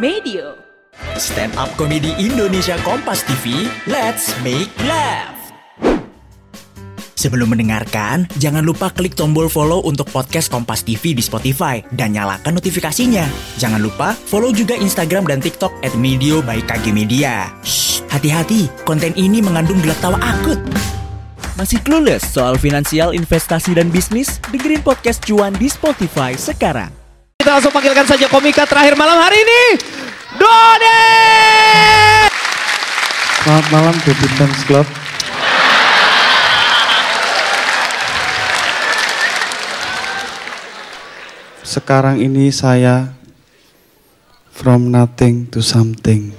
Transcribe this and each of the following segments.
Medio. Stand up komedi Indonesia Kompas TV, let's make laugh. Sebelum mendengarkan, jangan lupa klik tombol follow untuk podcast Kompas TV di Spotify dan nyalakan notifikasinya. Jangan lupa follow juga Instagram dan TikTok at Medio by KG Media. Shh, hati-hati, konten ini mengandung gelak tawa akut. Masih clueless soal finansial, investasi, dan bisnis? Dengerin podcast cuan di Spotify sekarang. Kita langsung panggilkan saja komika terakhir malam hari ini. Dode! Selamat malam Baby Dance Club. Sekarang ini saya from nothing to something.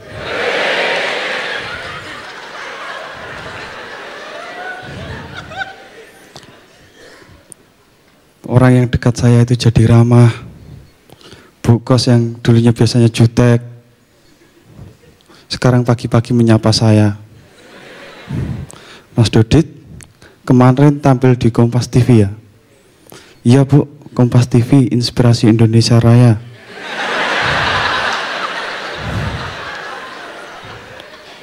Orang yang dekat saya itu jadi ramah. Bu kos yang dulunya biasanya jutek, sekarang pagi-pagi menyapa saya. Mas Dodit, kemarin tampil di Kompas TV ya? Iya Bu, Kompas TV Inspirasi Indonesia Raya.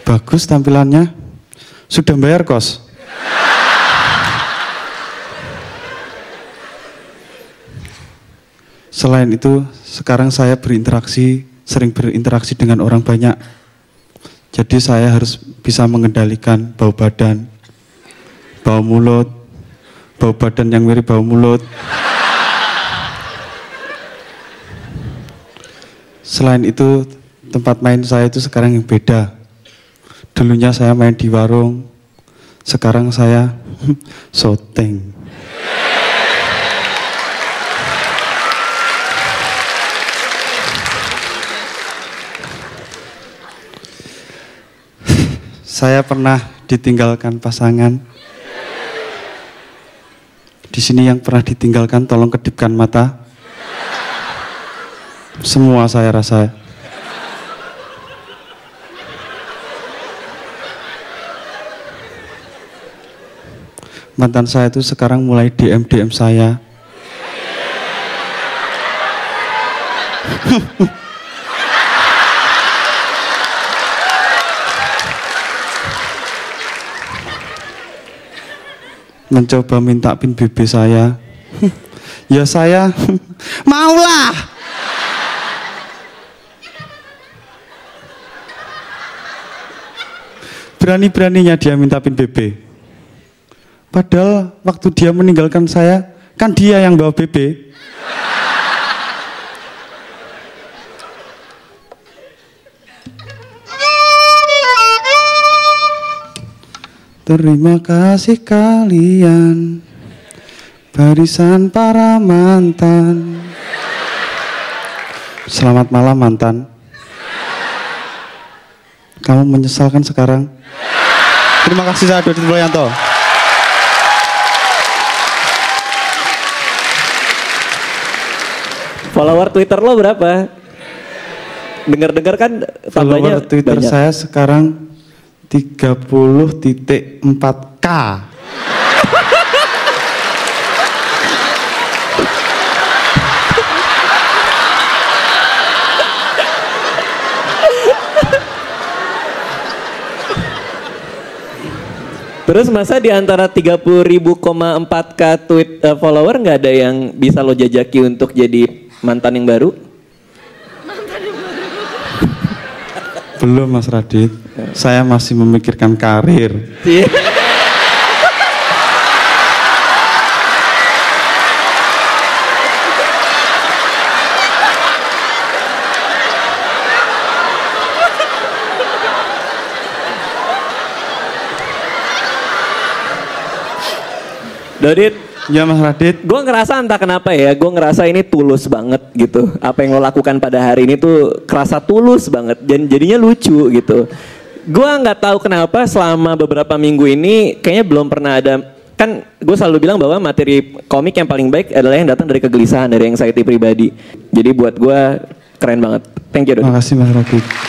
Bagus tampilannya. Sudah bayar kos? Selain itu, sekarang saya berinteraksi, sering berinteraksi dengan orang banyak. Jadi saya harus bisa mengendalikan bau badan, bau mulut, bau badan yang mirip bau mulut. Selain itu, tempat main saya itu sekarang yang beda. Dulunya saya main di warung, sekarang saya syuting. Saya pernah ditinggalkan pasangan. Di sini yang pernah ditinggalkan tolong kedipkan mata. Semua saya rasa. Mantan saya itu sekarang mulai DM DM saya. mencoba minta pin BB saya. ya saya maulah. Berani-beraninya dia minta pin BB. Padahal waktu dia meninggalkan saya, kan dia yang bawa BB. Terima kasih kalian Barisan para mantan Selamat malam mantan Kamu menyesalkan sekarang? Terima kasih saya Dodi Boyanto Follower Twitter lo berapa? Dengar-dengar kan tambahnya Follower Twitter banyak. saya sekarang 30.4K Terus masa di antara 30 ribu k tweet eh, follower nggak ada yang bisa lo jajaki untuk jadi mantan yang baru? Belum Mas Radit Saya masih memikirkan karir Iya. Dodit, Ya Mas Radit gue ngerasa entah kenapa ya, gue ngerasa ini tulus banget gitu. Apa yang lo lakukan pada hari ini tuh kerasa tulus banget dan jadinya lucu gitu. Gue nggak tahu kenapa selama beberapa minggu ini kayaknya belum pernah ada kan gue selalu bilang bahwa materi komik yang paling baik adalah yang datang dari kegelisahan dari anxiety pribadi. Jadi buat gue keren banget. Thank you. Terima kasih Mas Radit